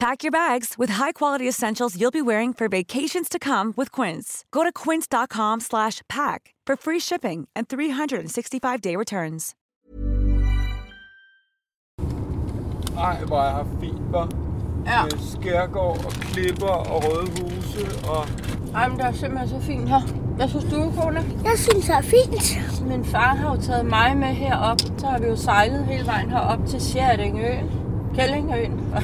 Pack your bags with high-quality essentials you'll be wearing for vacations to come with Quince. Go to quince.com slash pack for free shipping and 365-day returns. Ej, hvor jeg har fint, hva'? Ja. Med skærgård og klipper og røde huse og... Ej, men det er simpelthen så fint her. Hvad synes du, kone? Jeg synes, det er fint. Min far har jo taget mig med herop. Så har vi jo sejlet hele vejen herop til Sjærdingøen. Kællingøen.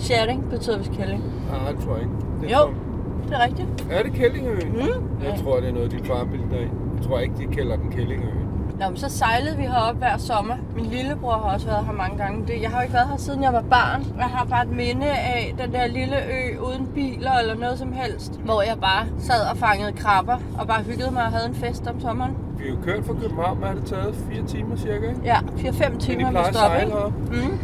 Sjærding betyder vist kælling. Nej, det tror jeg ikke. Det Jo, tror- det er rigtigt. Er det Kællingøen? Mm. Jeg tror, det er noget, din far bilder ind. Jeg tror ikke, de kalder den Kællingøen. Nå, men så sejlede vi herop hver sommer. Min lillebror har også været her mange gange. Det- Jeg har jo ikke været her siden jeg var barn. Jeg har bare et minde af den der lille ø uden biler eller noget som helst. Hvor jeg bare sad og fangede krabber og bare hyggede mig og havde en fest om sommeren. Vi er jo kørt fra København, hvad har det taget? Fire timer cirka, ikke? Ja, 4-5 Men I timer plejer vi at stopper. sejle ikke? heroppe? Mm.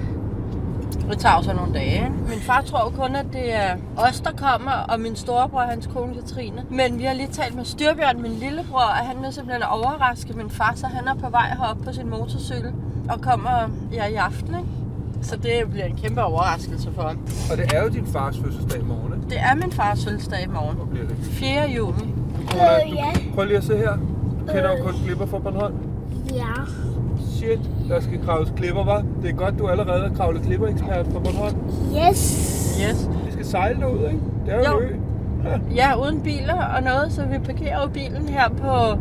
Det tager jo så nogle dage. ikke? Min far tror jo kun, at det er os, der kommer, og min storebror og hans kone Katrine. Men vi har lige talt med Styrbjørn, min lillebror, og han vil simpelthen overraske min far, så han er på vej herop på sin motorcykel og kommer ja, i aften. Ikke? Så det bliver en kæmpe overraskelse for ham. Og det er jo din fars fødselsdag i morgen, ikke? Det er min fars fødselsdag i morgen. Hvor bliver det? 4. juni. Cola, Øh, du, prøv lige at se her. Du kender jo kun klipper fra Bornholm. Ja. Shit, der skal kraves klipper, var. Det er godt, du allerede er kravlet klipperekspert fra Bornholm. Yes. Yes. Vi skal sejle derud, ikke? Det er jo, Jo. en ø. Ja, uden biler og noget, så vi parkerer jo bilen her på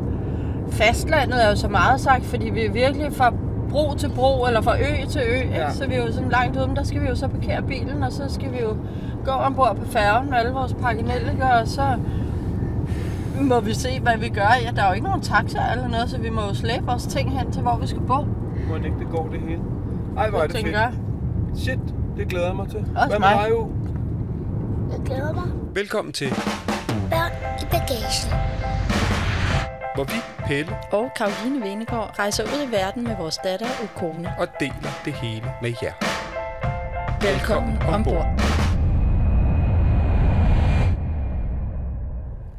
fastlandet, er jo så meget sagt, fordi vi er virkelig fra bro til bro, eller fra ø til ø, Ja. ja. så vi er jo sådan langt ude, men der skal vi jo så parkere bilen, og så skal vi jo gå ombord på færgen med alle vores pakkenelliker, og så må vi se, hvad vi gør. Ja, der er jo ikke nogen taxa eller noget, så vi må jo slæbe vores ting hen til, hvor vi skal bo. Må ikke det går det hele. Ej, hvor er det fedt. Shit, det glæder jeg mig til. Også Hvad med dig, jo? Jeg glæder mig. Velkommen til, Børn i bagagen. hvor vi, Pelle, og Karoline Venegård rejser ud i verden med vores datter Ukone. og deler det hele med jer. Velkommen ombord.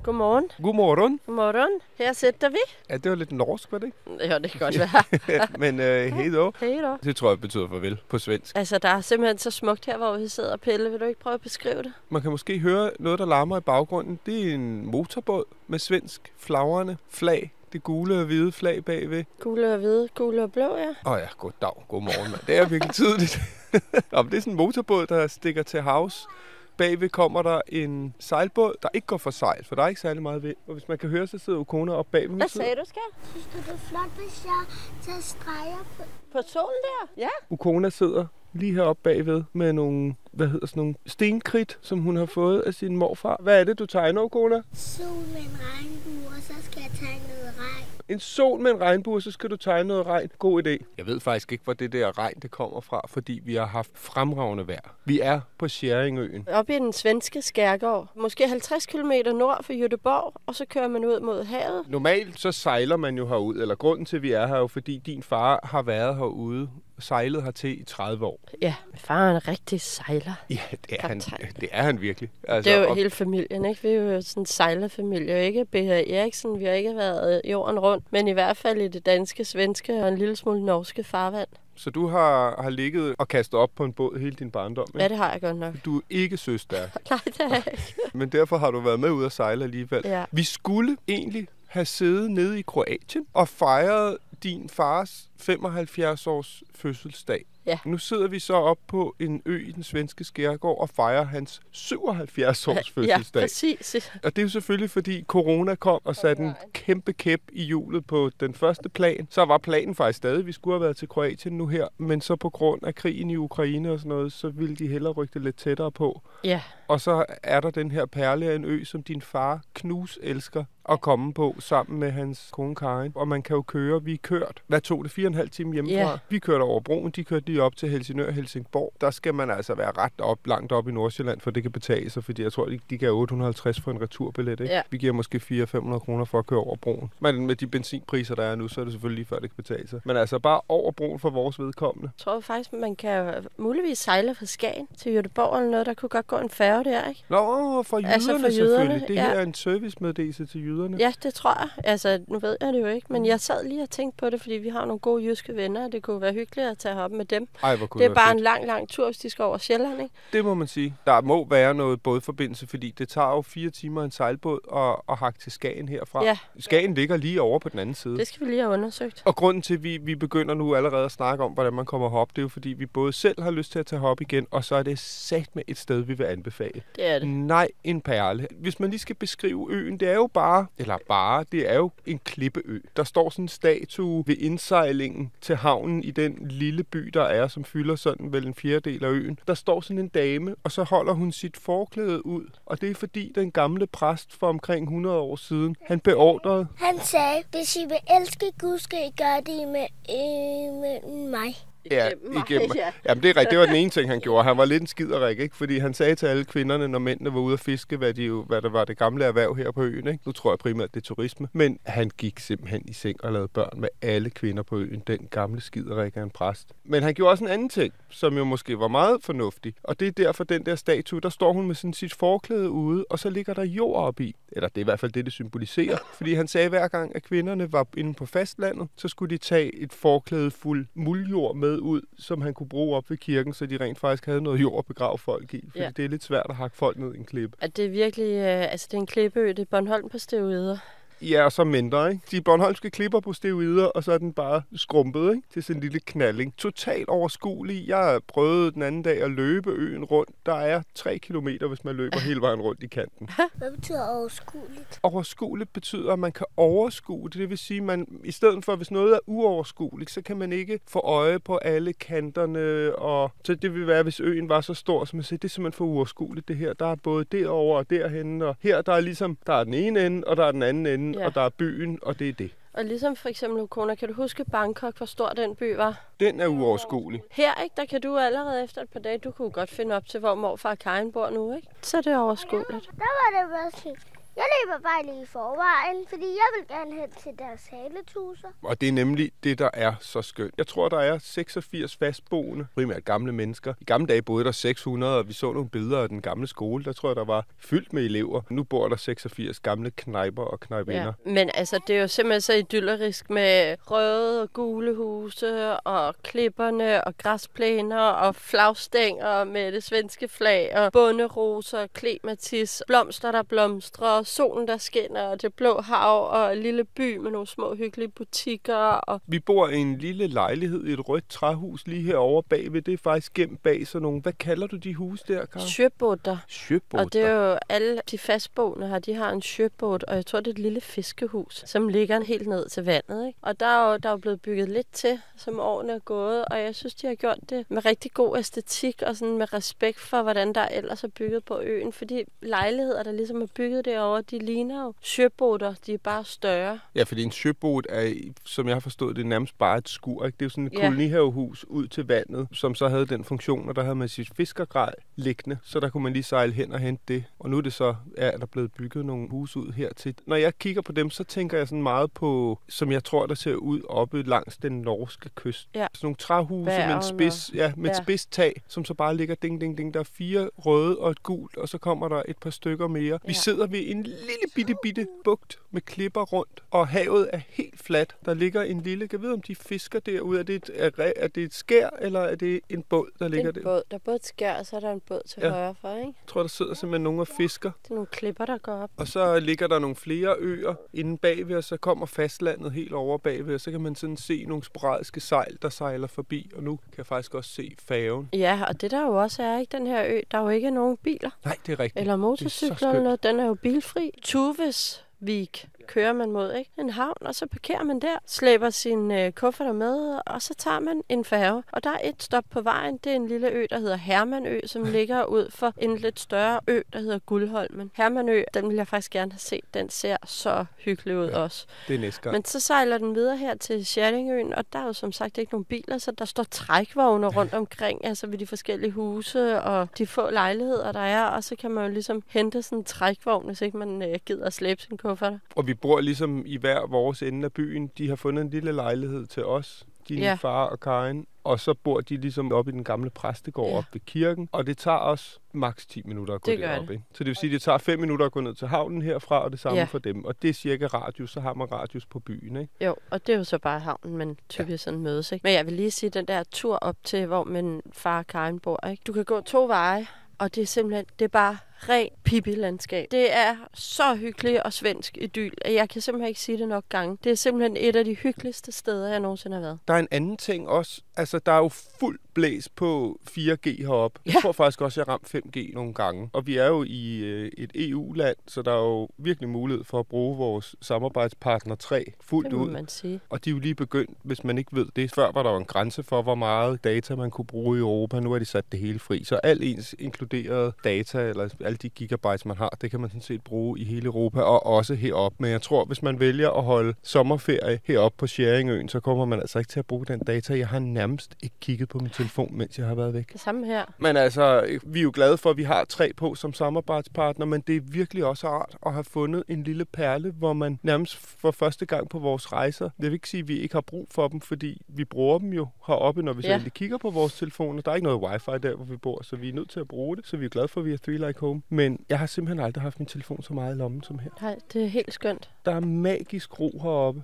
Godmorgen. Godmorgen. Godmorgen. Her sætter vi. Ja, det var lidt norsk, var det ikke? Ja, det kan godt være. Men øh, hej då. Hej da. Det tror jeg betyder farvel på svensk. Altså, der er simpelthen så smukt her, hvor vi sidder. Pelle, vil du ikke prøve at beskrive det? Man kan måske høre noget, der larmer i baggrunden. Det er en motorbåd med svensk flagrende flag. Det gule og hvide flag bagved. Gule og hvide, gule og blå, ja. Åh oh ja, goddag, godmorgen, mand. Det er virkelig tidligt. Nå, men det er sådan en motorbåd, der stikker til havs. Bagved kommer der en sejlbåd, der ikke går for sejl, for der er ikke særlig meget vind. Og hvis man kan høre, så sidder Ukona op bagved. Hvad sagde du, skal? Synes du, det er flot, hvis jeg tager streger på? På solen der? Ja. Ukona sidder lige heroppe bagved med nogle, hvad hedder sådan nogle stenkridt, som hun har fået af sin morfar. Hvad er det, du tegner, Ukona? Sol med en regnbue, og så skal jeg tage noget regn. En sol med en regnbue, så skal du tegne noget regn. God idé. Jeg ved faktisk ikke, hvor det der regn det kommer fra, fordi vi har haft fremragende vejr. Vi er på Sjæringøen. Oppe i den svenske skærgård. Måske 50 km nord for Göteborg, og så kører man ud mod havet. Normalt så sejler man jo herud, eller grunden til, at vi er her, er jo fordi din far har været herude sejlet hertil i 30 år. Ja, min far er en rigtig sejler. Ja, det er, han, det er han virkelig. Altså, Det er jo og- hele familien, ikke? Vi er jo sådan en sejlerfamilie. Ikke B.H. Eriksen, vi har ikke været jorden rundt, men i hvert fald i det danske, svenske og en lille smule norske farvand. Så du har, har ligget og kastet op på en båd hele din barndom, Ja, ikke? det har jeg godt nok. Du er ikke søstærk, Nej, det er jeg ikke. men derfor har du været med ud at sejle alligevel. Ja. Vi skulle egentlig have siddet nede i Kroatien og fejret din fars 75 års fødselsdag. Ja. Nu sidder vi så op på en ø i den svenske skærgård og fejrer hans 77 års Ja, fødselsdag. præcis. Og det er jo selvfølgelig, fordi corona kom og satte en kæmpe kæp i hjulet på den første plan. Så var planen faktisk stadig, at vi skulle have været til Kroatien nu her. Men så på grund af krigen i Ukraine og sådan noget, så ville de hellere rykke det lidt tættere på. Ja, Og så er der den her perle af en ø, som din far knus elsker at komme på sammen med hans kone Karin. Og man kan jo køre, vi er kørt, hvad tog det, fire og en halv time hjemmefra? Ja. Vi kørte over broen, de kørte lige op til Helsingør Helsingborg. Der skal man altså være ret op, langt op i Nordsjælland, for det kan betale sig, fordi jeg tror, de, de gav 850 for en returbillet. Ikke? Ja. Vi giver måske 400-500 kroner for at køre over broen. Men med de benzinpriser, der er nu, så er det selvfølgelig lige før, det kan betale sig. Men altså bare over broen for vores vedkommende. Jeg tror faktisk, man kan muligvis sejle fra Skagen til Göteborg eller noget. Der kunne godt gå en færge der, ikke? Nå, for jyderne, Altså for jyderne, selvfølgelig. Det ja. her er en servicemeddelelse til jyderne. Ja, det tror jeg. Altså, nu ved jeg det jo ikke, men jeg sad lige og tænkte på det, fordi vi har nogle gode jyske venner, og det kunne være hyggeligt at tage op med dem. Ej, hvor kunne Det er være bare fedt. en lang, lang tur, hvis de skal over Sjælland, ikke? Det må man sige. Der må være noget bådforbindelse, fordi det tager jo fire timer en sejlbåd at, at hakke til Skagen herfra. Ja. Skagen ligger lige over på den anden side. Det skal vi lige have undersøgt. Og grunden til, at vi, vi begynder nu allerede at snakke om, hvordan man kommer herop, det er jo fordi, vi både selv har lyst til at tage herop igen, og så er det sat med et sted, vi vil anbefale. Det er det. Nej, en perle. Hvis man lige skal beskrive øen, det er jo bare, eller bare, det er jo en klippeø. Der står sådan en statue ved indsejlingen til havnen i den lille by, der er, som fylder sådan vel en fjerdedel af øen. Der står sådan en dame, og så holder hun sit forklæde ud. Og det er fordi den gamle præst for omkring 100 år siden, han beordrede, Han sagde, hvis I vil elske Gud, skal I gøre det med, øh, med mig. Ja, igennem. Ja. Jamen, det er rigtigt. Det var den ene ting, han gjorde. Han var lidt en skiderik, ikke? Fordi han sagde til alle kvinderne, når mændene var ude at fiske, hvad, de jo, hvad der var det gamle erhverv her på øen, ikke? Nu tror jeg primært, det er turisme. Men han gik simpelthen i seng og lavede børn med alle kvinder på øen. Den gamle skiderik af en præst. Men han gjorde også en anden ting, som jo måske var meget fornuftig. Og det er derfor den der statue, der står hun med sådan sit forklæde ude, og så ligger der jord op i. Eller det er i hvert fald det, det symboliserer. Fordi han sagde hver gang, at kvinderne var inde på fastlandet, så skulle de tage et forklæde fuld muldjord med ud, som han kunne bruge op ved kirken, så de rent faktisk havde noget jord at begrave folk i. Fordi Ja. ja. det er lidt svært at hakke folk ned i en klippe. At det er virkelig, øh, altså det er en klippeø, det er Bornholm på steroider. Ja, og så mindre, ikke? De bornholmske klipper på steroider, og så er den bare skrumpet, ikke? Til sådan en lille knalding. Totalt overskuelig. Jeg prøvede den anden dag at løbe øen rundt. Der er 3 kilometer, hvis man løber hele vejen rundt i kanten. Hvad betyder overskueligt? Overskueligt betyder, at man kan overskue det. Det vil sige, at man, i stedet for, hvis noget er uoverskueligt, så kan man ikke få øje på alle kanterne. Og, så det vil være, hvis øen var så stor, som man siger, det er simpelthen for uoverskueligt det her. Der er både derover og derhen, og her der er ligesom, der er den ene ende, og der er den anden ende, Ja. ja. og der er byen, og det er det. Og ligesom for eksempel Ukona, kan du huske Bangkok, hvor stor den by var? Den er uoverskuelig. Her, ikke, der kan du allerede efter et par dage, du kunne godt finde op til, hvor morfar og Karin bor nu, ikke? Så er det overskueligt. Der var det bare jeg løber bare lige i forvejen, fordi jeg vil gerne hen til deres haletuser. Og det er nemlig det, der er så skønt. Jeg tror, der er 86 fastboende, primært gamle mennesker. I gamle dage boede der 600, og vi så nogle billeder af den gamle skole. Der tror jeg, der var fyldt med elever. Nu bor der 86 gamle knejper og knejpinder. Ja. Men altså, det er jo simpelthen så idyllerisk med røde og gule huse, og klipperne, og græsplæner, og flagstænger med det svenske flag, og bunderoser, klematis, blomster, der blomstrer, solen, der skinner, og det blå hav, og en lille by med nogle små hyggelige butikker, og Vi bor i en lille lejlighed i et rødt træhus lige herovre bagved. Det er faktisk gemt bag sådan nogle... Hvad kalder du de hus der, Karl? sjøbotter. Sjøbåter. Og det er jo alle de fastboende her, de har en sjøbåd, og jeg tror, det er et lille fiskehus, som ligger helt ned til vandet. Ikke? Og der er, jo, der er jo blevet bygget lidt til, som årene er gået, og jeg synes, de har gjort det med rigtig god æstetik og sådan med respekt for, hvordan der ellers er bygget på øen. Fordi lejligheder, der ligesom er bygget derovre, de ligner jo sjøbåder, de er bare større. Ja, fordi en søbåd er, som jeg har forstået, det nærmest bare et skur. Ikke? Det er jo sådan et Ja. kolonihavehus ud til vandet, som så havde den funktion, og der havde man sit fiskergrej liggende, så der kunne man lige sejle hen og hente det. Og nu er det så, ja, er der blevet bygget nogle huse ud hertil. Når jeg kigger på dem, så tænker jeg sådan meget på, som jeg tror, der ser ud oppe langs den norske kyst. Ja. Sådan nogle træhuse med Bergen en spids, ja, med et ja. spids tag, som så bare ligger ding, ding, ding. Der er fire røde og et gult, og så kommer der et par stykker mere. Vi Ja. sidder ved en lille bitte, bitte bugt med klipper rundt, og havet er helt fladt. Der ligger en lille, jeg vide, om de fisker derude? Er det et, er, er det et skær, eller er det en båd, der ligger en der? båd. Der er både et skær, og så er der en båd til Ja. højre for, ikke? Jeg tror, der sidder simpelthen nogen og fisker. Det er nogle klipper, der går op. Og så ligger der nogle flere øer inde bagved, og så kommer fastlandet helt over bagved, og så kan man sådan se nogle sporadiske sejl, der sejler forbi. Og nu kan jeg faktisk også se færgen. Ja, og det der jo også er, ikke den her ø, der er jo ikke nogen biler. Nej, det er rigtigt. Eller er motorcykler eller noget. Den er jo bilfri. Tuves Vik kører man mod, ikke? En havn, og så parkerer man der, slæber sine øh, kufferter med, og så tager man en færge. Og der er et stop på vejen, det er en lille ø, der hedder Hermanø, som ligger ud for en lidt større ø, der hedder Guldholmen. Hermanø, den vil jeg faktisk gerne have set. Den ser så hyggelig ud ja, også. Det er næste gang. Men så sejler den videre her til Sjæringøen, og der er jo som sagt ikke nogen biler, så der står trækvogne rundt omkring, altså ved de forskellige huse og de få lejligheder, der er, og så kan man jo ligesom hente sådan en trækvogn, hvis ikke man øh, gider at slæbe sin kufferter. Og vi bor ligesom i hver vores ende af byen. De har fundet en lille lejlighed til os, din ja. far og Karin. Og så bor de ligesom oppe i den gamle præstegård ja. op ved kirken. Og det tager os maks 10 minutter at gå det derop. Ikke? Så det vil sige, at det tager 5 minutter at gå ned til havnen herfra, og det samme ja. for dem. Og det er cirka radius, så har man radius på byen. Ikke? Jo, og det er jo så bare havnen, man typisk ja. sådan mødes. Ikke? Men jeg vil lige sige, den der tur op til, hvor min far og Karin bor. Ikke? Du kan gå to veje, og det er simpelthen, det er bare ren Pippi-landskab. Det er så hyggeligt og svensk idyl, at jeg kan simpelthen ikke sige det nok gange. Det er simpelthen et af de hyggeligste steder, jeg nogensinde har været. Der er en anden ting også. Altså, der er jo fuld blæs på 4G heroppe. Ja. Jeg tror faktisk også, jeg har ramt 5G nogle gange. Og vi er jo i øh, et EU-land, så der er jo virkelig mulighed for at bruge vores samarbejdspartner 3 fuldt ud. man sige. Og de er jo lige begyndt, hvis man ikke ved det. Før var der jo en grænse for, hvor meget data man kunne bruge i Europa. Nu er de sat det hele fri. Så alt ens inkluderede data, eller alle de gigabytes, man har, det kan man sådan set bruge i hele Europa og også heroppe. Men jeg tror, hvis man vælger at holde sommerferie heroppe på Sharingøen, så kommer man altså ikke til at bruge den data. Jeg har nærmest ikke kigget på min telefon, mens jeg har været væk. Det samme her. Men altså, vi er jo glade for, at vi har tre på som samarbejdspartner, men det er virkelig også rart at have fundet en lille perle, hvor man nærmest for første gang på vores rejser, jeg vil ikke sige, at vi ikke har brug for dem, fordi vi bruger dem jo heroppe, når vi ja. selv kigger på vores telefoner. Der er ikke noget wifi der, hvor vi bor, så vi er nødt til at bruge det, så vi er glade for, at vi har Three Like Home. Men jeg har simpelthen aldrig haft min telefon så meget i lommen som her. Nej, det er helt skønt. Der er magisk ro heroppe.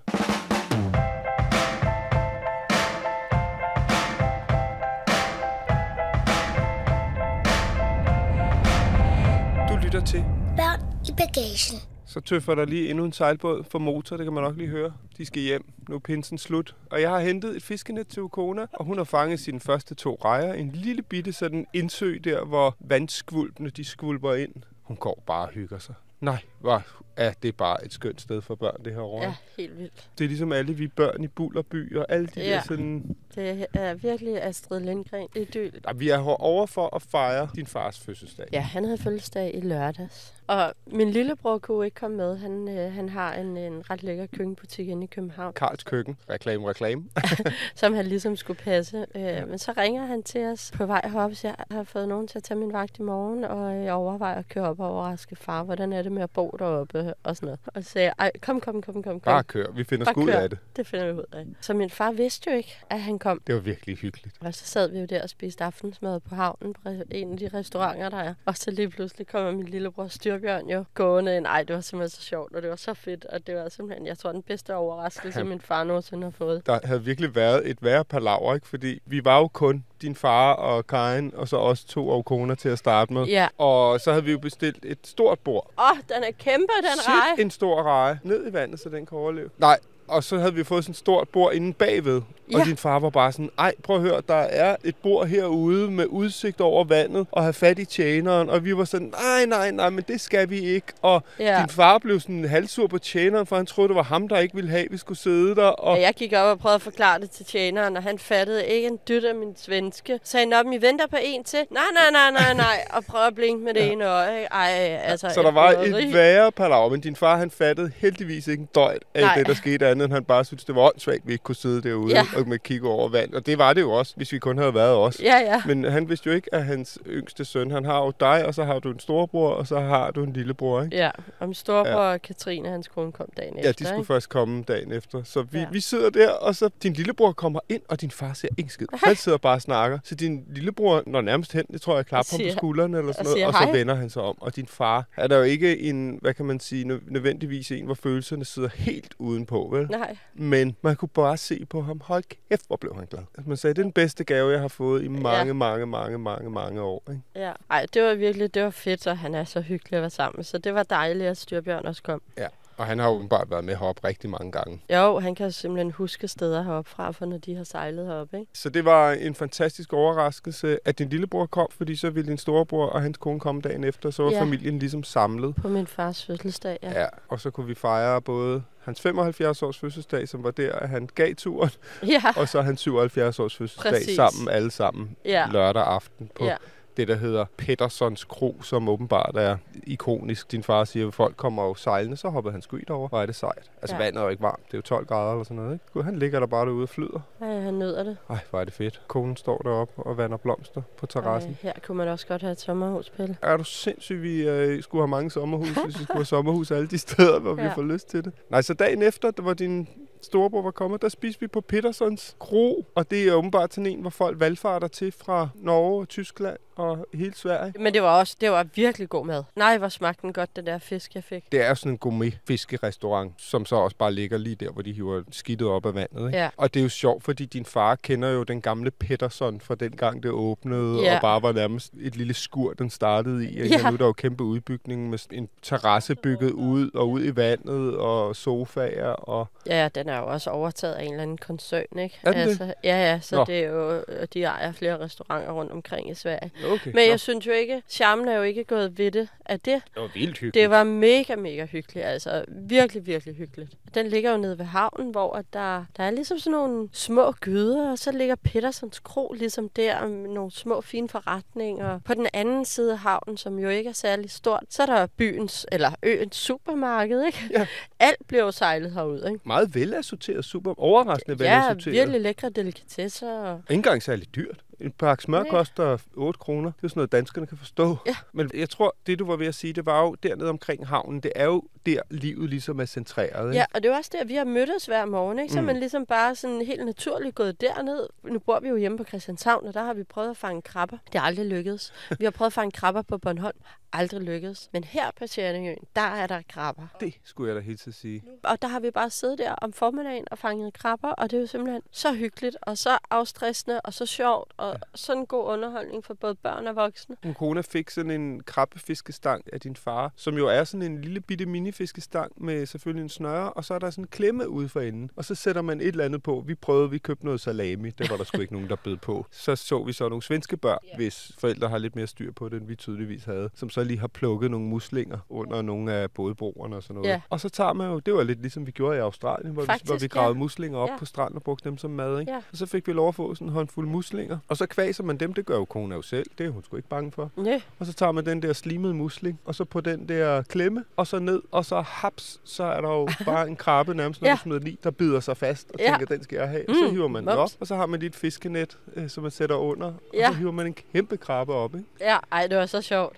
Du lytter til Børn i bagagen. Så tøffer der lige endnu en sejlbåd for motor, det kan man nok lige høre. De skal hjem. Nu er pinsen slut. Og jeg har hentet et fiskenet til Ukona, og hun har fanget sine første to rejer. En lille bitte sådan indsø der, hvor vandskvulpene de skvulper ind. Hun går bare og hygger sig. Nej, hvor er det bare et skønt sted for børn, det her år. Ja, helt vildt. Det er ligesom alle vi børn i Bullerby og alle de ja. der sådan... Det er virkelig Astrid Lindgren idyl. Ja, vi er over for at fejre din fars fødselsdag. Ja, han havde fødselsdag i lørdags. Og min lillebror kunne ikke komme med. Han, øh, han har en, en ret lækker køkkenbutik inde i København. Karls Køkken. Reklame, reklame. som han ligesom skulle passe. Øh, men så ringer han til os på vej herop, så jeg har fået nogen til at tage min vagt i morgen, og jeg overvejer at køre op og overraske far. Hvordan er det med at bo deroppe? Og sådan noget. Og så sagde jeg, Ej, kom, kom, kom, kom, kom. Bare kør. Vi finder sgu ud af det. Det finder vi ud af. Så min far vidste jo ikke, at han kom. Det var virkelig hyggeligt. Og så sad vi jo der og spiste aftensmad på havnen på en af de restauranter, der er. Og så lige pludselig kommer min lillebror Styrbjørn jo gående ind. Ej, det var simpelthen så sjovt, og det var så fedt. Og det var simpelthen, jeg tror, den bedste overraskelse, ja. min far nogensinde har fået. Der havde virkelig været et værre palaver, ikke? Fordi vi var jo kun din far og Karin, og så også to af koner til at starte med. Ja. Og så havde vi jo bestilt et stort bord. Åh, oh, den er kæmpe, den reje. en stor reje. Ned i vandet, så den kan overleve. Nej, og så havde vi fået sådan et stort bord inde bagved. Ja. Og din far var bare sådan, ej, prøv at høre, der er et bord herude med udsigt over vandet, og have fat i tjeneren. Og vi var sådan, nej, nej, nej, men det skal vi ikke. Og ja. din far blev sådan halvsur på tjeneren, for han troede, det var ham, der ikke ville have, at vi skulle sidde der. Og... Ja, jeg gik op og prøvede at forklare det til tjeneren, og han fattede ikke en dyt af min svenske. Så sagde, når I venter på en til. Nej, nej, nej, nej, nej. Og prøvede at blinke med det ja. ene øje. Ej, altså, så der var et værre palaver, men din far, han fattede heldigvis ikke en døjt af nej. det, der skete andet, end han bare syntes, det var åndssvagt, at vi ikke kunne sidde derude ja. og med kigge over vand. Og det var det jo også, hvis vi kun havde været os. Ja, ja. Men han vidste jo ikke, at hans yngste søn, han har jo dig, og så har du en storebror, og så har du en lillebror, ikke? Ja, og min storebror ja. Katrine, hans kone, kom dagen efter. Ja, de skulle ikke? først komme dagen efter. Så vi, ja. vi sidder der, og så din lillebror kommer ind, og din far ser ikke skid. Han sidder bare og snakker. Så din lillebror når nærmest hen, det tror jeg, klapper ham på skulderen eller sådan noget, og, og så vender han sig om. Og din far er der jo ikke en, hvad kan man sige, nødvendigvis en, hvor følelserne sidder helt udenpå, vel? Nej. Men man kunne bare se på ham, hold kæft, hvor blev han glad. Altså, man sagde, det er den bedste gave, jeg har fået i mange, ja. mange, mange, mange, mange år. Ikke? Ja, Ej, det var virkelig, det var fedt, og han er så hyggelig at være sammen. Så det var dejligt, at Styrbjørn også kom. Ja. Og han har åbenbart været med heroppe rigtig mange gange. Jo, han kan simpelthen huske steder heroppe fra, for når de har sejlet heroppe, ikke? Så det var en fantastisk overraskelse, at din lillebror kom, fordi så ville din storebror og hans kone komme dagen efter, så var Ja. familien ligesom samlet. På min fars fødselsdag, ja. Ja, og så kunne vi fejre både hans 75 års fødselsdag, som var der, at han gav turen, Ja, og så hans 77 års fødselsdag Præcis. sammen, alle sammen, Ja. lørdag aften på Ja. Det, der hedder Pettersons Kro, som åbenbart er ikonisk. Din far siger, at folk kommer jo sejlende, så hopper han i over. Hvor er det sejt. Altså, Ja. vandet er jo ikke varmt. Det er jo 12 grader eller sådan noget, ikke? Gud, han ligger der bare derude og flyder. Ej, han nyder det. Ej, hvor er det fedt. Konen står deroppe og vander blomster på terrassen. Ej, her kunne man også godt have et sommerhus, Pelle. Er du sindssyg, vi øh, skulle have mange sommerhus, hvis vi skulle have sommerhus alle de steder, hvor ja. Ja. vi får lyst til det. Nej, så dagen efter, der var din storebror var kommet, der spiste vi på Petersons Kro, og det er åbenbart sådan en, hvor folk valgfarter til fra Norge, Tyskland og hele Sverige. Men det var også, det var virkelig god mad. Nej, hvor smagte den godt, det der fisk, jeg fik. Det er sådan en gourmet fiskerestaurant, som så også bare ligger lige der, hvor de hiver skidtet op af vandet. Ikke? Ja. Og det er jo sjovt, fordi din far kender jo den gamle Peterson fra den gang det åbnede, Ja. og bare var nærmest et lille skur, den startede i. Ikke? Ja. Og nu er der jo kæmpe udbygning med en terrasse bygget ud og ud i vandet, og sofaer. Og... Ja, den er jo også overtaget af en eller anden koncern, ikke? Er den det? altså, Ja, ja, så Nå. det er jo, de ejer flere restauranter rundt omkring i Sverige. Okay. Men jeg synes jo ikke, charmen er jo ikke gået ved det af det. det var vildt hyggeligt. Det var mega, mega hyggeligt. Altså virkelig, virkelig hyggeligt. Den ligger jo nede ved havnen, hvor at der, der er ligesom sådan nogle små gyder, og så ligger Pettersons Kro ligesom der, med nogle små fine forretninger. På den anden side af havnen, som jo ikke er særlig stort, så er der byens, eller øens supermarked, ikke? Ja. Alt bliver jo sejlet herud, ikke? Meget velassorteret, super overraskende Ja, velassorteret. virkelig lækre delikatesser. Og... Ikke engang særlig dyrt. En pakke smør Nej. koster 8 kroner. Det er sådan noget, danskerne kan forstå. Ja. Men jeg tror, det du var ved at sige, det var jo dernede omkring havnen. Det er jo der, livet ligesom er centreret. Ikke? Ja, og det er også der, vi har mødtes hver morgen, ikke? Så Mm. man ligesom bare sådan helt naturligt gået derned. Nu bor vi jo hjemme på Christianshavn, og der har vi prøvet at fange krabber. Det er aldrig lykkedes. Vi har prøvet at fange krabber på Bornholm. Aldrig lykkedes. Men her på Sjællandøen, der er der krabber. Det skulle jeg da helt til sige. Og der har vi bare siddet der om formiddagen og fanget krabber, og det er jo simpelthen så hyggeligt, og så afstressende, og så sjovt, og sådan en god underholdning for både børn og voksne. Kone fik sådan en krabbefiskestang af din far, som jo er sådan en lille bitte minifiskestang med selvfølgelig en snøre, og så er der sådan en klemme ude for enden. Og så sætter man et eller andet på. Vi prøvede, vi købte noget salami. Det var der sgu ikke nogen, der bød på. Så så vi så nogle svenske børn, hvis forældre har lidt mere styr på det, end vi tydeligvis havde, som så lige har plukket nogle muslinger under nogle af bådebroerne og sådan noget. Ja. Og så tager man jo, det var lidt ligesom vi gjorde i Australien, hvor, Faktisk, vi, hvor vi gravede muslinger op Ja. på stranden og brugte dem som mad. Ikke? Ja. Og så fik vi lov at få sådan en håndfuld muslinger. Og så kvaser man dem, det gør jo kone jo selv. Det er hun sgu ikke bange for. Ja, Og så tager man den der slimede musling, og så på den der klemme, og så ned, og så haps, så er der jo bare en krabbe nærmest, når Ja. du smider i, der bider sig fast, og Ja. tænker, den skal jeg have. Og så Mm, hiver man den op, og så har man lige et fiskenet, øh, som man sætter under, Ja. og så hiver man en kæmpe krabbe op, ikke? ja ej, det var så sjovt.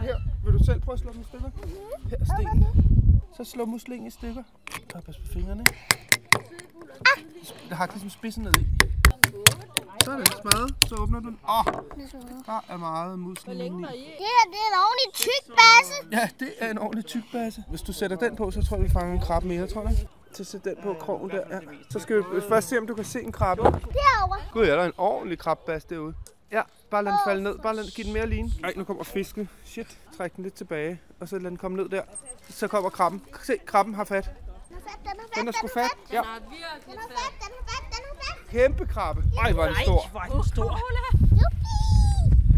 Her, vil du selv prøve at slå dem i stykker? Her er stenen. Så slå muslingen i stykker. Og pas på fingrene. Ah! Det har ligesom spidsen ned i. Så er det smadret. Så åbner du den. Åh, oh, der er meget musling i. Det her, det er en ordentlig tyk basse. Ja, det er en ordentlig tyk basse. Hvis du sætter den på, så tror jeg, vi fanger en krabbe mere, tror jeg. Så sæt den på krogen der. Ja. Så skal vi først se, om du kan se en krabbe. Derovre. Gud, er der en ordentlig krabbebasse derude. Ja, bare lad den falde ned. Bare lad den, giv den mere line. Ej, nu kommer fisken. Shit, træk den lidt tilbage. Og så lad den komme ned der. Så kommer krabben. Se, krabben har fat. Den er fat, den er fat, Den er sgu fat. Ja, Den er fat, den er fat, den er fat. Kæmpe krabbe. Ej, hvor er den stor. Hvor er den stor.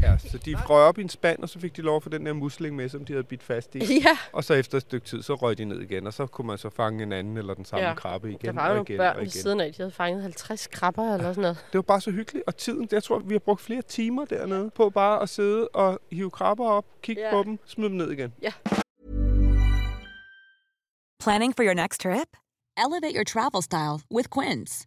Ja, så de røg op i en spand, og så fik de lov få den der musling med, som de havde bidt fast i. Ja, Og så efter et stykke tid, så røg de ned igen, og så kunne man så fange en anden eller den samme Ja. ja. krabbe igen der var og nogle igen børn og ved igen. siden af, de havde fanget 50 krabber eller sådan noget. Det var bare så hyggeligt, og tiden, jeg tror, vi har brugt flere timer dernede på bare at sidde og hive krabber op, kigge Ja. på dem, smide dem ned igen. Planning for your next trip? Elevate your travel style with Quince.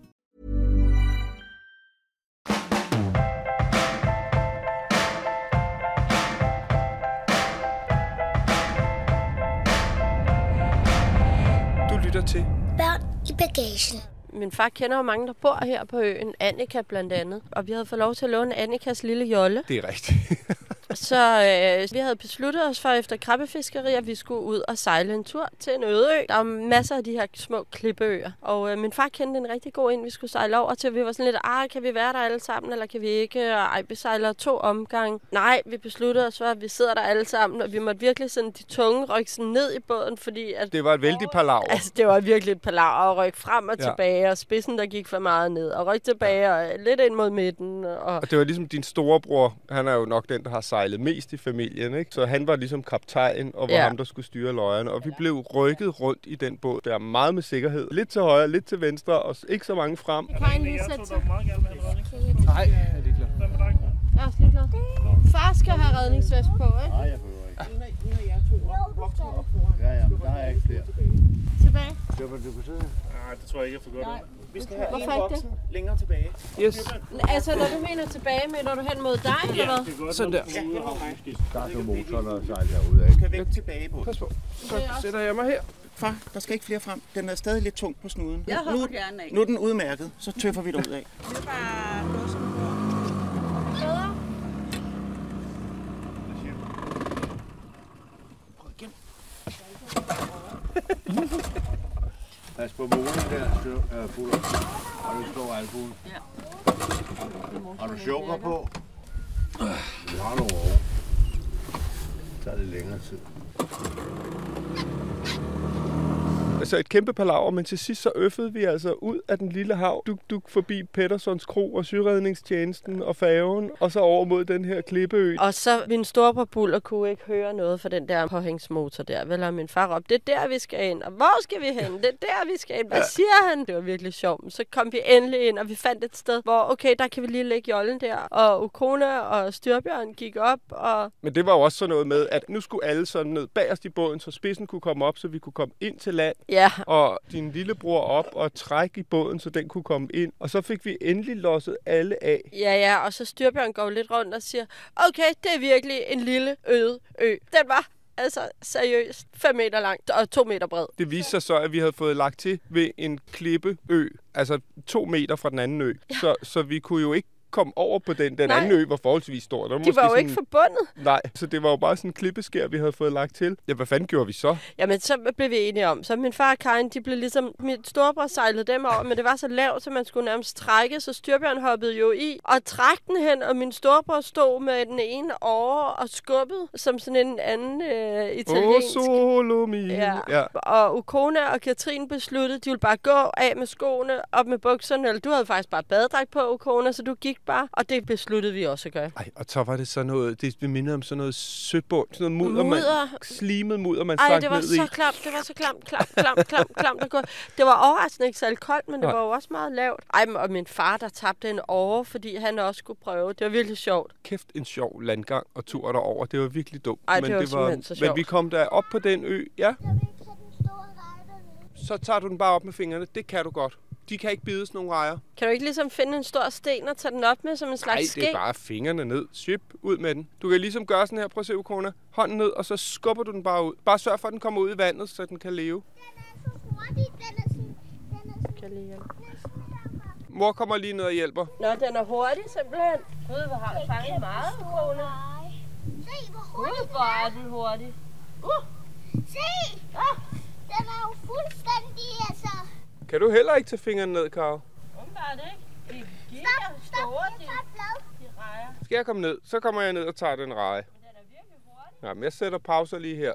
Bagagen. Min far kender jo mange, der bor her på øen. Annika blandt andet. Og vi havde fået lov til at låne Annikas lille jolle. Det er rigtigt. Så øh, vi havde besluttet os for efter krabbefiskeri, at vi skulle ud og sejle en tur til en øde ø. Der er masser af de her små klippeøer. Og øh, min far kendte en rigtig god en, vi skulle sejle over til. Vi var sådan lidt, ah, kan vi være der alle sammen, eller kan vi ikke? Og ej, vi sejler to omgange. Nej, vi besluttede os for, at vi sidder der alle sammen, og vi måtte virkelig sådan de tunge rykke sådan ned i båden, fordi at, Det var et vældig palaver. Altså, det var virkelig et palaver at rykke frem og Ja. tilbage, og spidsen, der gik for meget ned, og rykke tilbage, og lidt ind mod midten. Og... Og det var ligesom din storebror, han er jo nok den, der har sejlet mest i familien, ikke? Så han var ligesom kaptajn, og var Ja. ham, der skulle styre løjerne. Og vi blev rykket rundt i den båd, der er meget med sikkerhed. Lidt til højre, lidt til venstre, og ikke så mange frem. Karin lige sætte sig. Nej, er det klart. Jeg er også lige glad. Far skal have redningsvest på, ikke? Nej, jeg behøver ikke. Ja, ja, men der er ikke flere. Tilbage. Du kan sidde. Nej, det tror jeg ikke, jeg får godt ud. Vi skal have Hvorfor en voksen længere tilbage. Yes. Altså, når du mener tilbage, mener du hen mod dig, eller hvad? det er godt. Sådan der. Ja, hen mod mig. Der er motoren og sejl herude af. Du kan væk tilbage på. Pas på. Så sætter jeg mig her. Far, der skal ikke flere frem. Den er stadig lidt tung på snuden. Jeg nu, gerne af. nu er den udmærket. Så tøffer vi det ud af. Pas på moren der, øh, fuld. Og du står albuen. Ja. Har du choker på? Du har nogle over. Så tager det længere tid. Altså et kæmpe palaver, men til sidst så øffede vi altså ud af den lille hav. Duk, duk forbi Pettersons Kro og Syredningstjenesten og færgen, og så over mod den her klippeø. Og så min storebror Buller kunne ikke høre noget for den der påhængsmotor der. Vel, og min far råbte, det er der, vi skal ind. Og hvor skal vi hen? Det er der, vi skal ind. Hvad siger han? Det var virkelig sjovt. Så kom vi endelig ind, og vi fandt et sted, hvor okay, der kan vi lige lægge jollen der. Og Ukona og Styrbjørn gik op, og Men det var jo også sådan noget med, at nu skulle alle sådan ned bagerst i båden, så spidsen kunne komme op, så vi kunne komme ind til land. Ja, Og din lillebror op og trække i båden, så den kunne komme ind. Og så fik vi endelig losset alle af. Ja, ja, og så Styrbjørn går lidt rundt og siger, okay, det er virkelig en lille øde ø. Den var altså seriøst 5 meter lang og 2 meter bred. Det viste sig så, at vi havde fået lagt til ved en klippeø, altså to meter fra den anden ø. Ja. Så, så vi kunne jo ikke komme over på den. Den Nej. anden ø var forholdsvis stor. Der De var jo sådan, ikke forbundet. Nej, så det var jo bare sådan en klippeskær, vi havde fået lagt til. Ja, hvad fanden gjorde vi så? Jamen, så blev vi enige om. Så min far og Karin, de blev ligesom... Min storebror sejlede dem over, men det var så lavt, så man skulle nærmest trække, så Styrbjørn hoppede jo i og trak den hen, og min storebror stod med den ene over og skubbede, som sådan en anden øh, italiensk. solo mio. Ja. ja. Og Ukona og Katrin besluttede, de ville bare gå af med skoene, op med bukserne. Eller du havde faktisk bare badedragt på, Ukona, så du gik bare. Og det besluttede vi også at gøre. Ej, og så var det sådan noget, det mindede om sådan noget søbund, sådan noget mudder, Mudder. man, slimet mudder, man Ej, det var ned så i. klamt, det var så klamt, klamt, klamt, klamt, klamt. gå. Det var overraskende ikke særlig koldt, men det Nej. var jo også meget lavt. Ej, men- og min far, der tabte en over, fordi han også skulle prøve. Det var virkelig sjovt. Kæft en sjov landgang og tur derover. Det var virkelig dumt. Ej, det men var det var, så Men sjovt. vi kom der op på den ø, ja. Så tager du den bare op med fingrene. Det kan du godt. De kan ikke bides nogen rejer. Kan du ikke ligesom finde en stor sten og tage den op med som en slags Nej, ske? det er bare fingrene ned. Ship, ud med den. Du kan ligesom gøre sådan her. Prøv at se, Ukona. Hånden ned, og så skubber du den bare ud. Bare sørg for, at den kommer ud i vandet, så den kan leve. Den er så hurtig. Den er sådan... Den er sådan... Kan lige. Mor kommer lige ned og hjælper. Nå, den er hurtig simpelthen. Gud, hvor har du fanget meget, Ukona. Nej. Se, hvor Gud, hurtig hvor er den hurtig. Uh, Se! Den er jo fuldstændig, altså... Kan du heller ikke tage fingrene ned, Karo? umiddelbart ikke. De stop. store, Jeg de, de rejer. Skal jeg komme ned? Så kommer jeg ned og tager den reje. Den er virkelig hurtig. Ja, men jeg sætter pauser lige her.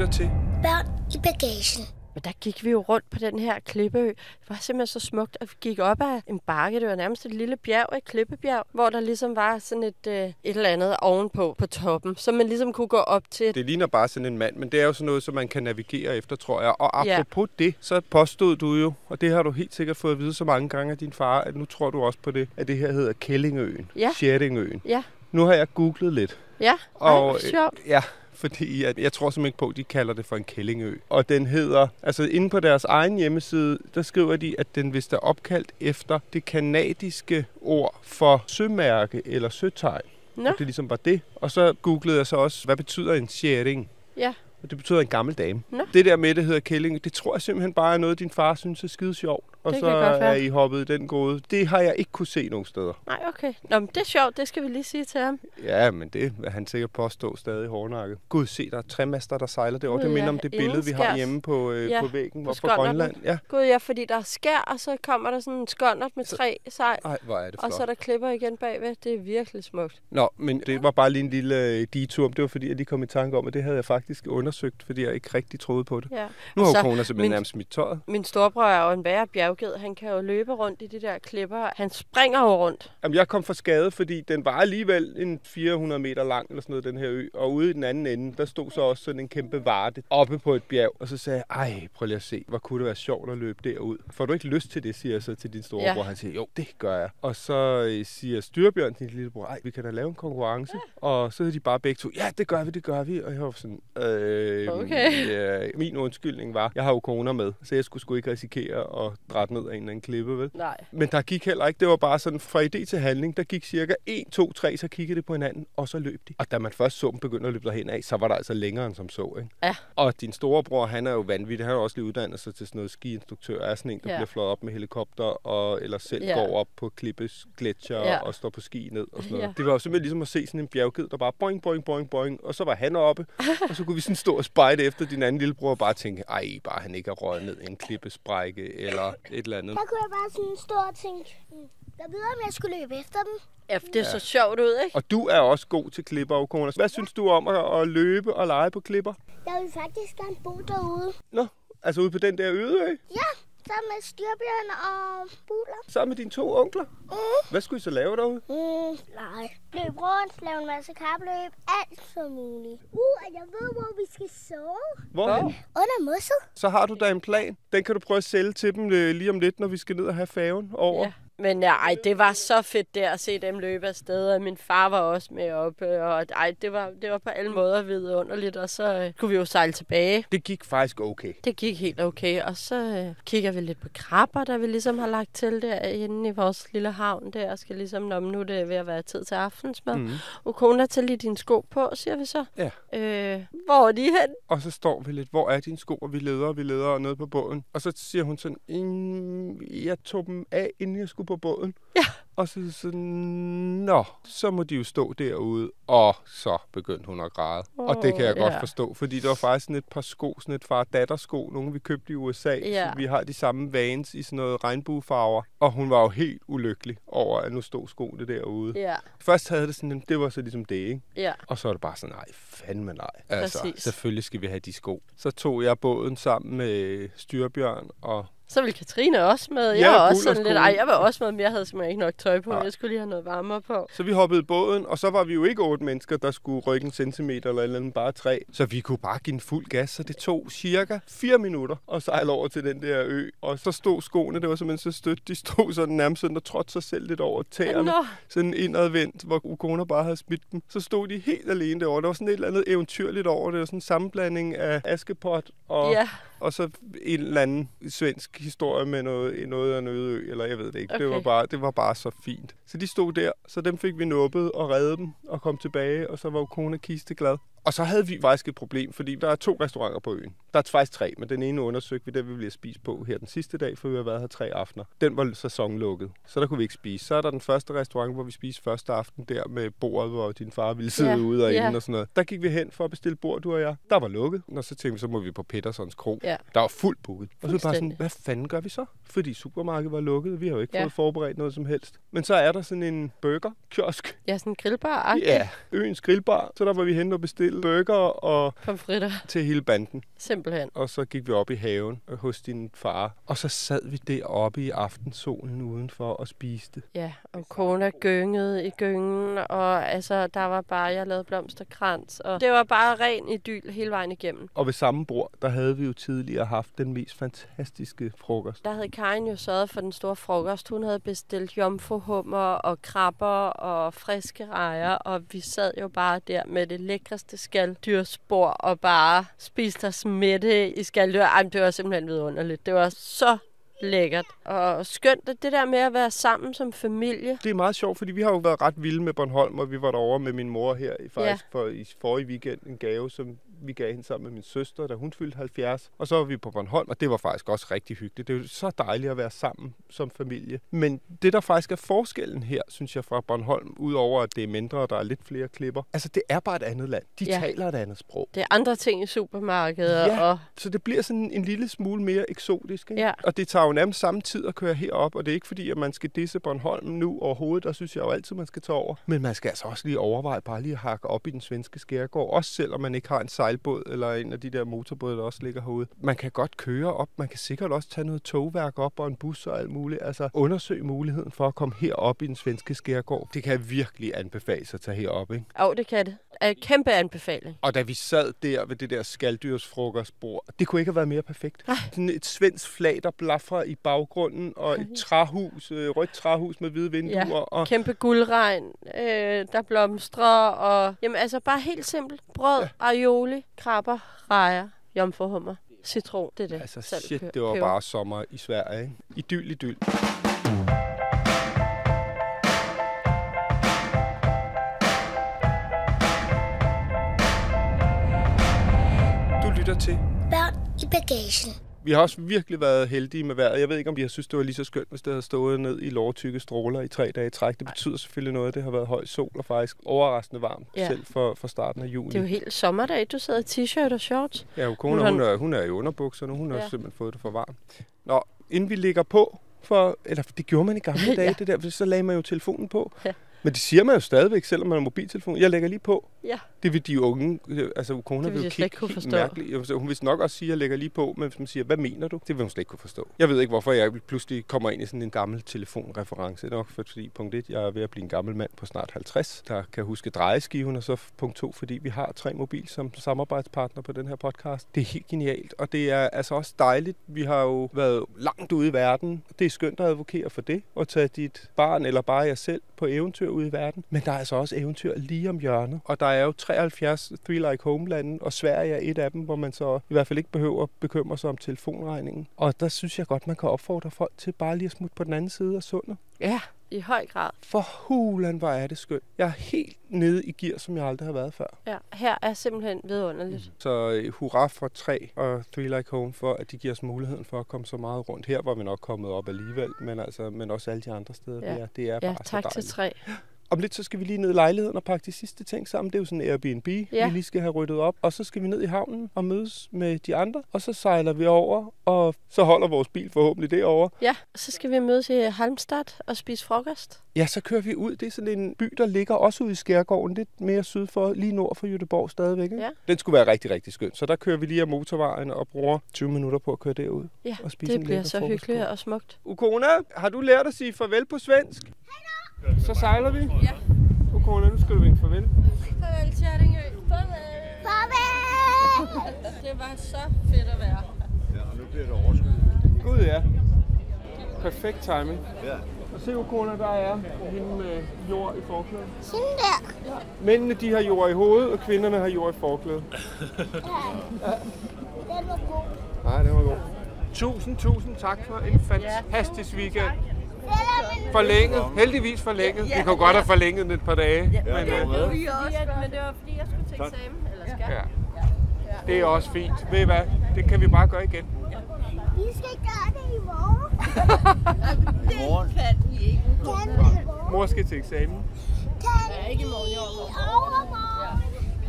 lytter til Børn i bagagen. Men der gik vi jo rundt på den her klippeø. Det var simpelthen så smukt, at vi gik op ad en bakke. Det var nærmest et lille bjerg, et klippebjerg, hvor der ligesom var sådan et, øh, et eller andet ovenpå på toppen, som man ligesom kunne gå op til. Det ligner bare sådan en mand, men det er jo sådan noget, som man kan navigere efter, tror jeg. Og apropos ja. det, så påstod du jo, og det har du helt sikkert fået at vide så mange gange af din far, at nu tror du også på det, at det her hedder Kællingøen. Ja. Sjættingøen. Ja, Nu har jeg googlet lidt. ja. Ej, sjovt. øh, ja, fordi at, jeg tror simpelthen ikke på, at de kalder det for en kællingø. Og den hedder, altså inde på deres egen hjemmeside, der skriver de, at den vist er opkaldt efter det kanadiske ord for sømærke eller søtegn. Nå, Og det ligesom var det. Og så googlede jeg så også, hvad betyder en sharing? ja. Og det betyder en gammel dame. Nå. Det der med, det hedder kælling, det tror jeg simpelthen bare er noget, din far synes er skide sjovt. Og Det så er. I hoppet i den gode. Det har jeg ikke kunne se nogen steder. Nej, okay. Nå, men det er sjovt. Det skal vi lige sige til ham. Ja, men det vil han sikkert påstå stadig hårdnakket. Gud, se, der er træmaster, der sejler derovre. Det minder ja. om det billede, vi har hjemme på, øh, Ja, på væggen på. Grønland. Ja. Gud, ja, fordi der er skær, og så kommer der sådan en skåndert med tre sejl. Ej, hvor er det Og flot. så er der klipper igen bagved. Det er virkelig smukt. Nå, men det var bare lige en lille øh, detur. Det var fordi, jeg lige kom i tanke om, at det havde jeg faktisk undersøgt, fordi jeg ikke rigtig troede på det. Ja. Nu har Og jo så kona simpelthen min- nærmest smidt tøjet. Min storebror er jo en værre bjergged. Han kan jo løbe rundt i de der klipper. Han springer jo rundt. Jamen, jeg kom for skade, fordi den var alligevel en 400 meter lang, eller sådan noget, den her ø. Og ude i den anden ende, der stod så også sådan en kæmpe varte oppe på et bjerg. Og så sagde jeg, ej, prøv lige at se, hvor kunne det være sjovt at løbe derud. Får du ikke lyst til det, siger jeg så til din storebror. Ja. Han siger, jo, det gør jeg. Og så øh, siger Styrbjørn, din lillebror, ej, vi kan da lave en konkurrence. Og så er de bare begge to, ja, det gør vi, det gør vi. Og jeg var sådan, øh, Okay. ja, min undskyldning var, jeg har jo koner med, så jeg skulle sgu ikke risikere at drætte ned af en eller anden klippe, vel? Nej. Men der gik heller ikke. Det var bare sådan fra idé til handling. Der gik cirka 1, 2, 3, så kiggede det på hinanden, og så løb de. Og da man først så dem begynde at løbe derhen af, så var der altså længere end som så. Ikke? Ja. Og din storebror, han er jo vanvittig. Han har også lige uddannet sig til sådan noget skiinstruktør. Er sådan en, der Ja. bliver flået op med helikopter, og, eller selv Ja. går op på klippes gletscher Ja. og står på ski ned og sådan noget. Ja. Det var jo simpelthen ligesom at se sådan en bjergged, der bare boing, boing, boing, boing, og så var han oppe, og så kunne vi sådan stå og spejde efter din anden lillebror og bare tænke, ej, bare han ikke er røget ned i en klippesprække eller et eller andet. Der kunne jeg bare sådan stå og tænke, "Hmm, jeg ved, om jeg skulle løbe efter dem. Ja, det er så sjovt ud, ikke? Og du er også god til klipper, og Kona. Hvad synes du om at, at løbe og lege på klipper? Jeg vil faktisk gerne bo derude. Nå, altså ude på den der øde ø, Ja, sammen med styrbjørn og buler. sammen med dine to onkler. Mm. Hvad skulle I så lave derude? Mm, nej. Løb rundt, lave en masse kapløb, alt som muligt. Uh, og jeg ved, hvor vi skal sove. Hvorhen? Under mosset. Så har du da en plan. Den kan du prøve at sælge til dem øh, lige om lidt, når vi skal ned og have faven over. Ja. Men ja, ej, det var så fedt der at se dem løbe afsted, og min far var også med oppe, og ej, det var, det var på alle måder vidunderligt, og så øh, kunne vi jo sejle tilbage. Det gik faktisk okay. Det gik helt okay, og så øh, kigger vi lidt på krabber, der vi ligesom har lagt til der inde i vores lille havn der, og skal ligesom, når nu er det ved at være tid til aftensmad. Mm. Ukona, tag lige dine sko på, siger vi så. Ja. Øh, hvor er de hen? Og så står vi lidt, hvor er dine sko, og vi leder, og vi leder nede på båden. Og så siger hun sådan, "Mm, jeg tog dem af, inden jeg skulle på båden. Ja. Og så sådan, nå, så må de jo stå derude. Og så begyndte hun at græde. Oh, og det kan jeg godt ja. forstå, fordi det var faktisk sådan et par sko, sådan et far-datter-sko, nogle vi købte i USA. Ja. Så vi har de samme vans i sådan noget regnbuefarver. Og hun var jo helt ulykkelig over, at nu stod skoene derude. Ja, Først havde det sådan, det var så ligesom det, ikke? ja. Og så er det bare sådan, nej, fandme nej. Altså, Præcis. selvfølgelig skal vi have de sko. Så tog jeg båden sammen med Styrbjørn og Så ville Katrine også med. Jeg Ja, var også sådan lidt, ej, jeg var også med, men jeg havde simpelthen ikke nok tøj på. Nej. Jeg skulle lige have noget varmere på. Så vi hoppede i båden, og så var vi jo ikke otte mennesker, der skulle rykke en centimeter eller eller andet, bare tre. Så vi kunne bare give en fuld gas, så det tog cirka fire minutter at sejle over til den der ø. Og så stod skoene, det var simpelthen så stødt, de stod sådan nærmest sådan og trådte sig selv lidt over tæerne. Nå. Sådan indadvendt, hvor Ukona bare havde smidt dem. Så stod de helt alene derovre. Der var sådan et eller andet eventyrligt over det. Det var sådan en sammenblanding af Askepot og, Ja, og så en eller anden svensk historie med noget, noget af en øde ø, eller jeg ved det ikke. Okay. Det, var bare, det var bare så fint. Så de stod der, så dem fik vi nuppet og reddet dem og kom tilbage, og så var jo kone kiste glad. Og så havde vi faktisk et problem, fordi der er to restauranter på øen. Der er faktisk tre, men den ene undersøgte vi, den vi ville spise på her den sidste dag, for vi har været her tre aftener. Den var sæsonlukket, så der kunne vi ikke spise. Så er der den første restaurant, hvor vi spiste første aften der med bordet, hvor din far ville sidde Ja, ude og ja. inde og sådan noget. Der gik vi hen for at bestille bord, du og jeg. Der var lukket, og så tænkte vi, så må vi på Pettersons Kro. Ja. Der var fuldt booket. Og så bare sådan, hvad fanden gør vi så? Fordi supermarkedet var lukket, vi har jo ikke Ja. fået forberedt noget som helst. Men så er der sådan en burger-kiosk. ja sådan en grillbar Ja, øens grillbar. Så der var vi hen og bestilte burger og Pomfritter. til hele banden. Simpelthen. Og så gik vi op i haven øh, hos din far. Og så sad vi deroppe i aftensolen udenfor og spiste. Ja, og kona gyngede i gyngen, og altså, der var bare, jeg lavede blomsterkrans, og det var bare ren idyl hele vejen igennem. Og ved samme bord, der havde vi jo tidligere haft den mest fantastiske frokost. Der havde Karin jo sørget for den store frokost. Hun havde bestilt jomfruhummer og krabber og friske rejer, og vi sad jo bare der med det lækreste skaldyrspor og bare spiste os mætte i skalddyr. Ej, det var simpelthen vidunderligt. Det var så lækkert. Og skønt, at det der med at være sammen som familie. Det er meget sjovt, fordi vi har jo været ret vilde med Bornholm, og vi var derovre med min mor her i, faktisk ja. for, i forrige weekend. En gave, som vi gav hende sammen med min søster, da hun fyldte 70. Og så var vi på Bornholm, og det var faktisk også rigtig hyggeligt. Det er jo så dejligt at være sammen som familie. Men det, der faktisk er forskellen her, synes jeg, fra Bornholm, udover at det er mindre, og der er lidt flere klipper, altså det er bare et andet land. De Ja. ja. taler et andet sprog. Det er andre ting i supermarkedet. Ja, Og så det bliver sådan en lille smule mere eksotisk. Ikke? Ja. Og det tager jo nærmest samme tid at køre herop, og det er ikke fordi, at man skal disse Bornholm nu overhovedet. Der synes jeg jo altid, man skal tage over. Men man skal altså også lige overveje bare lige at hakke op i den svenske skærgård. Også selvom man ikke har en sejlbåd eller en af de der motorbåde, der også ligger herude. Man kan godt køre op. Man kan sikkert også tage noget togværk op og en bus og alt muligt. Altså undersøge muligheden for at komme herop i den svenske skærgård. Det kan jeg virkelig anbefale sig at tage herop, ikke? jo, det kan det. Er en kæmpe anbefaling. Og da vi sad der ved det der skalddyrsfrokostbord, det kunne ikke have været mere perfekt. Sådan et svensk flag, der blaffer i baggrunden, og et træhus, øh, rødt træhus med hvide vinduer. Ja, Og, kæmpe guldregn, øh, der blomstrer, og jamen altså bare helt simpelt. Brød, ja. aioli, krabber, rejer, jomfruhummer, citron, det er det. altså Salt, shit, peber. det var bare sommer i Sverige. Ikke? Idyl, idyl. Du lytter til Børn i bagagen. Vi har også virkelig været heldige med vejret. Jeg ved ikke, om vi har synes, det var lige så skønt, hvis det havde stået ned i lårtykke stråler i tre dage i træk. Det betyder selvfølgelig noget, det har været høj sol og faktisk overraskende varmt, Ja. selv for, for starten af juni. Det er jo helt sommerdag, du sidder i t-shirt og shorts. Ja, jo, kone, Hun hun, har- er, hun er i underbukserne. Hun har Ja. ja. simpelthen fået det for varmt. Nå, inden vi ligger på, for, eller det gjorde man i gamle dage, Ja. det der, så lagde man jo telefonen på. Ja. Men det siger man jo stadigvæk, selvom man har mobiltelefon. Jeg lægger lige på. Ja. Det vil de unge, altså kone Det vil vil kigge kunne forstå. mærkeligt. Hun vil nok også sige, at jeg lægger lige på, men hvis man siger, hvad mener du? Det vil hun slet ikke kunne forstå. Jeg ved ikke, hvorfor jeg pludselig kommer ind i sådan en gammel telefonreference. Det er nok fordi, punkt 1, jeg er ved at blive en gammel mand på snart 50, der kan huske drejeskiven, og så punkt 2, fordi vi har tre mobil som samarbejdspartner på den her podcast. Det er helt genialt, og det er altså også dejligt. Vi har jo været langt ude i verden. Det er skønt at advokere for det, og tage dit barn eller bare jer selv på eventyr ude i verden. Men der er altså også eventyr lige om hjørnet. Og der er jo 73 Three Like Homelande, og Sverige er et af dem, hvor man så i hvert fald ikke behøver bekymre sig om telefonregningen. Og der synes jeg godt, man kan opfordre folk til bare lige at smutte på den anden side af sundet. Ja, i høj grad. For hulen, hvor er det skønt. Jeg er helt nede i gear, som jeg aldrig har været før. Ja, her er simpelthen vidunderligt. Mm. Så øh, hurra for 3 og Three Like Home for, at de giver os muligheden for at komme så meget rundt. Her var vi nok kommet op alligevel, men, altså, men også alle de andre steder, ja. vi er. Det er ja, bare tak så til 3. Om lidt, så skal vi lige ned i lejligheden og pakke de sidste ting sammen. Det er jo sådan en Airbnb, Ja. vi lige skal have ryddet op. Og så skal vi ned i havnen og mødes med de andre. Og så sejler vi over, og så holder vores bil forhåbentlig derovre. Ja, så skal vi mødes i Halmstad og spise frokost. Ja, så kører vi ud. Det er sådan en by, der ligger også ude i Skærgården, lidt mere syd for, lige nord for Jødeborg stadigvæk. Ikke? Ja. Den skulle være rigtig, rigtig skøn. Så der kører vi lige af motorvejen og bruger 20 minutter på at køre derud. Ja, og spise det en bliver så hyggeligt og smukt. Ukona, har du lært at sige farvel på svensk? Så sejler vi. Ja. Ukona, nu skal du vinke farvel. Farvel, Tjerdingø. Farvel. Farvel! Det var så fedt at være. Ja, og nu bliver det overskud. Gud ja. Perfekt timing. Ja. Og se, Ukona, der er hende med jord i forklædet. Sådan der. Mændene, de har jord i hovedet, og kvinderne har jord i forklædet. Den var god. Nej, det var god. Tusind, tusind tak for en fantastisk weekend. Forlænget. Heldigvis forlænget. Vi kunne godt have forlænget den et par dage. Men, øh, Men det var fordi, jeg skulle til eksamen, eller skal. ja. Det er også fint. Ved I hvad? Det kan vi bare gøre igen. Vi skal gøre det i morgen. Morgen. Kan vi ikke. Kan vi i morgen? Mor skal til eksamen. Kan vi i overmorgen?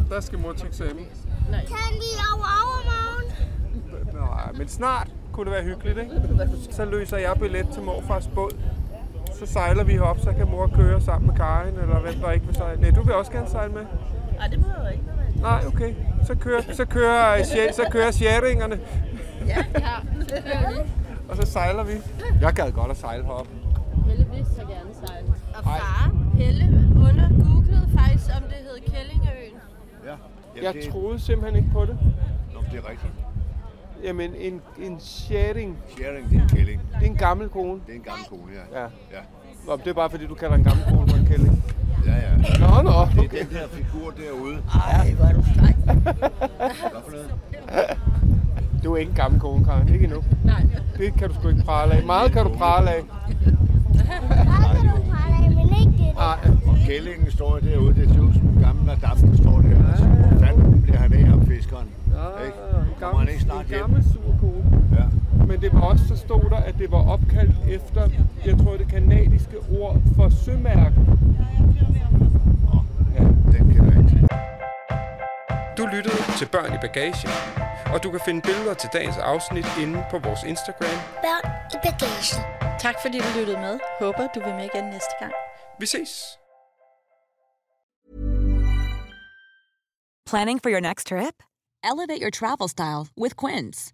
Der skal mor til eksamen. Kan vi i overmorgen? Nej, men snart kunne det være hyggeligt, ikke? Så løser jeg billet til morfars båd. Så sejler vi op, så kan mor køre sammen med Karin, eller hvem der ikke vil sejle. Nej, du vil også gerne sejle med? Nej, det behøver jeg ikke. Nej, okay. Så kører, så kører, sje- så kører sjæringerne, Ja, ja. og så sejler vi. Jeg gad godt at sejle herop. Helle vil så gerne sejle. Og far, Helle, under googlede faktisk, om det hed Kællingeøen. Ja. Jeg det, troede simpelthen ikke på det. Nå, det er rigtigt. Jamen, en, en sharing, Sharing, det er en kælling. det er en gammel kone. Det er en gammel kone, ja. Ja. Ja, Nå, det er bare fordi, du kalder en gammel kone for en kælling. ja. ja. Nå, nå, Det er okay. den her figur derude. Ej, hvor er du. Hvad for noget? Du er ikke en gammel kone, Karen. Ikke endnu. Nej. Det kan du sgu ikke prale af. Meget kan du prale af. Meget kan du prale af, men ikke det. Ej, Og kællingen står derude. Det ser ud som en gammel madame, der står der. Altså, hvor fanden bliver han af ham, fiskeren? Ikke? en Kommer han ikke snart en hjem? gammel sur kone. Ja. Men det var også, så stod der, at det var opkaldt efter, jeg tror, det kanadiske ord for sømærke. Ja. Den kender jeg ikke. Du lyttede til Børn i Bagagen, og du kan finde billeder til dagens afsnit inde på vores Instagram. Børn i bagagen. Tak fordi du lyttede med. Håber du vil med igen næste gang. Vi ses! Planning for your next trip? Elevate your travel style with Quince.